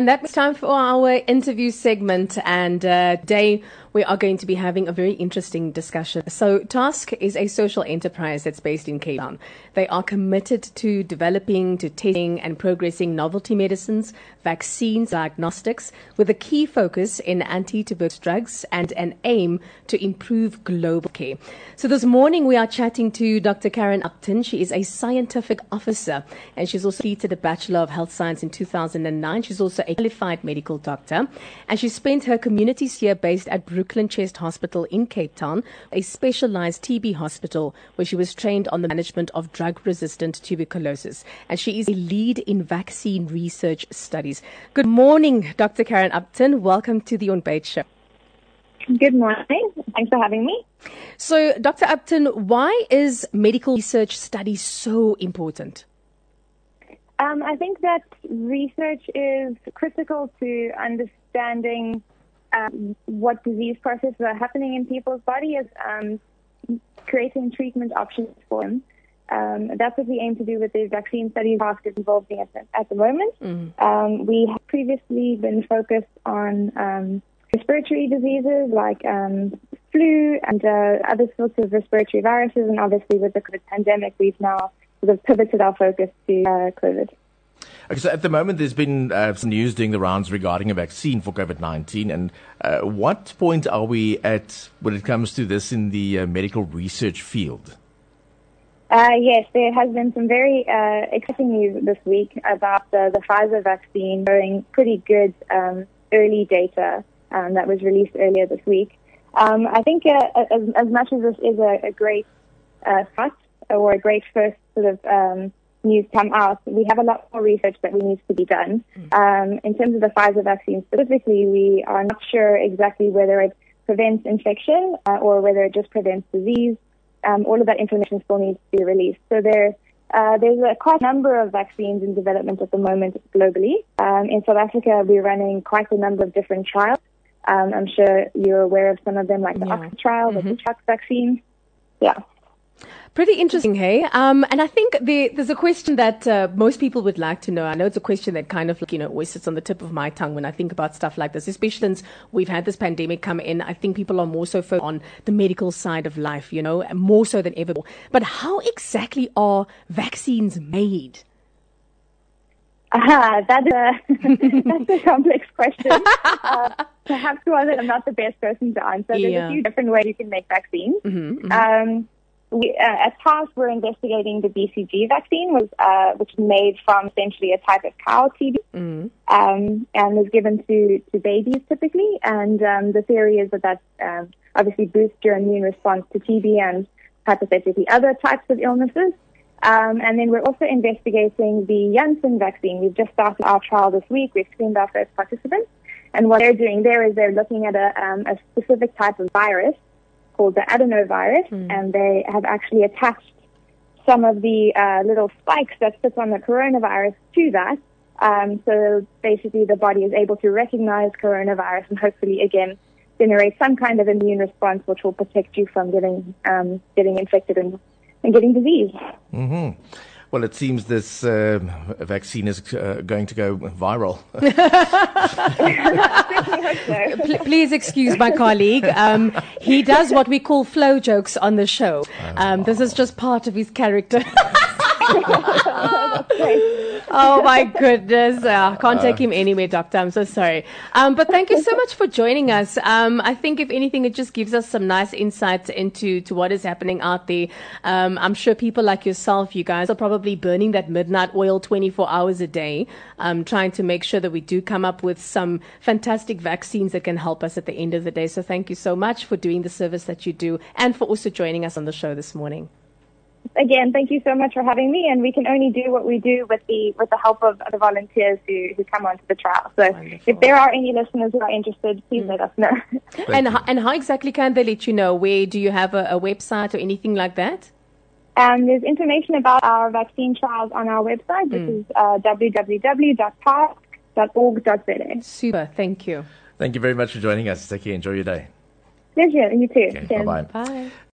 And that's time for our interview segment. And uh, today we are going to be having a very interesting discussion. So, Task is a social enterprise that's based in Cape Town. They are committed to developing, to testing, and progressing novelty medicines, vaccines, diagnostics, with a key focus in anti-tuberculosis drugs and an aim to improve global care. So, this morning we are chatting to Dr. Karen Upton. She is a scientific officer, and she's also completed a Bachelor of Health Science in 2009. She's also a qualified medical doctor, and she spent her community year based at Brooklyn Chest Hospital in Cape Town, a specialized TB hospital where she was trained on the management of drug resistant tuberculosis. And she is a lead in vaccine research studies. Good morning, Dr. Karen Upton. Welcome to the On Bait Show. Good morning. Thanks for having me. So, Dr. Upton, why is medical research study so important? Um, I think that research is critical to understanding um, what disease processes are happening in people's bodies, um, creating treatment options for them. Um, that's what we aim to do with the vaccine studies task is involved in at the, at the moment. Mm. we have previously been focused on um, respiratory diseases like um, flu and uh, other sorts of respiratory viruses, and obviously with the COVID pandemic, we've now sort of pivoted our focus to uh, COVID. Okay, so at the moment, there's been uh, some news doing the rounds regarding a vaccine for COVID 19. And uh, what point are we at when it comes to this in the uh, medical research field? Uh, yes, there has been some very uh, exciting news this week about the, the Pfizer vaccine showing pretty good um, early data um, that was released earlier this week. Um, I think uh, as, as, much as this is a, a great uh, start or a great first sort of um, news come out, we have a lot more research that we need to be done. Mm. Um, in terms of the Pfizer vaccine specifically, we are not sure exactly whether it prevents infection uh, or whether it just prevents disease. Um, all of that information still needs to be released. So there, uh, there's a quite a number of vaccines in development at the moment globally. Um, in South Africa, we're running quite a number of different trials. Um, I'm sure you're aware of some of them, like the yeah. Oxford trial, mm-hmm. the Chuck vaccine. Yeah. Pretty interesting, hey? Um, and I think the, there's a question that uh, most people would like to know. I know it's a question that kind of, like, you know, always sits on the tip of my tongue when I think about stuff like this, especially since we've had this pandemic come in. I think people are more so focused on the medical side of life, you know, more so than ever. But how exactly are vaccines made? Ah, that is a, that's a complex question. uh, perhaps that I'm not the best person to answer. There's yeah. a few different ways you can make vaccines. Mm-hmm, mm-hmm. Um, we, uh, as part we're investigating the BCG vaccine, was uh, which is made from essentially a type of cow TB, mm-hmm. um, and is given to, to babies typically. And um, the theory is that that um, obviously boosts your immune response to TB and hypothetically other types of illnesses. Um, and then we're also investigating the Janssen vaccine. We've just started our trial this week. We've screened our first participants. And what they're doing there is they're looking at a, um, a specific type of virus called the adenovirus, mm. and they have actually attached some of the uh, little spikes that sit on the coronavirus to that. Um, so basically, the body is able to recognize coronavirus and hopefully, again, generate some kind of immune response which will protect you from getting um, getting infected and, and getting disease. Mm-hmm. Well, it seems this uh, vaccine is uh, going to go viral. Please excuse my colleague. Um, he does what we call flow jokes on the show. Um, this is just part of his character. oh my goodness. Uh, I can't take him anywhere, Doctor. I'm so sorry. Um, but thank you so much for joining us. Um, I think, if anything, it just gives us some nice insights into to what is happening out there. Um, I'm sure people like yourself, you guys, are probably burning that midnight oil 24 hours a day, um, trying to make sure that we do come up with some fantastic vaccines that can help us at the end of the day. So thank you so much for doing the service that you do and for also joining us on the show this morning again, thank you so much for having me. And we can only do what we do with the with the help of the volunteers who, who come onto the trial. So Wonderful. if there are any listeners who are interested, please mm. let us know. and and how exactly can they let you know? Where do you have a, a website or anything like that? Um, there's information about our vaccine trials on our website, which mm. is uh, www.park.org.za. Super, thank you. Thank you very much for joining us. Take care. Enjoy your day. Pleasure. You too. Okay, bye-bye. Bye.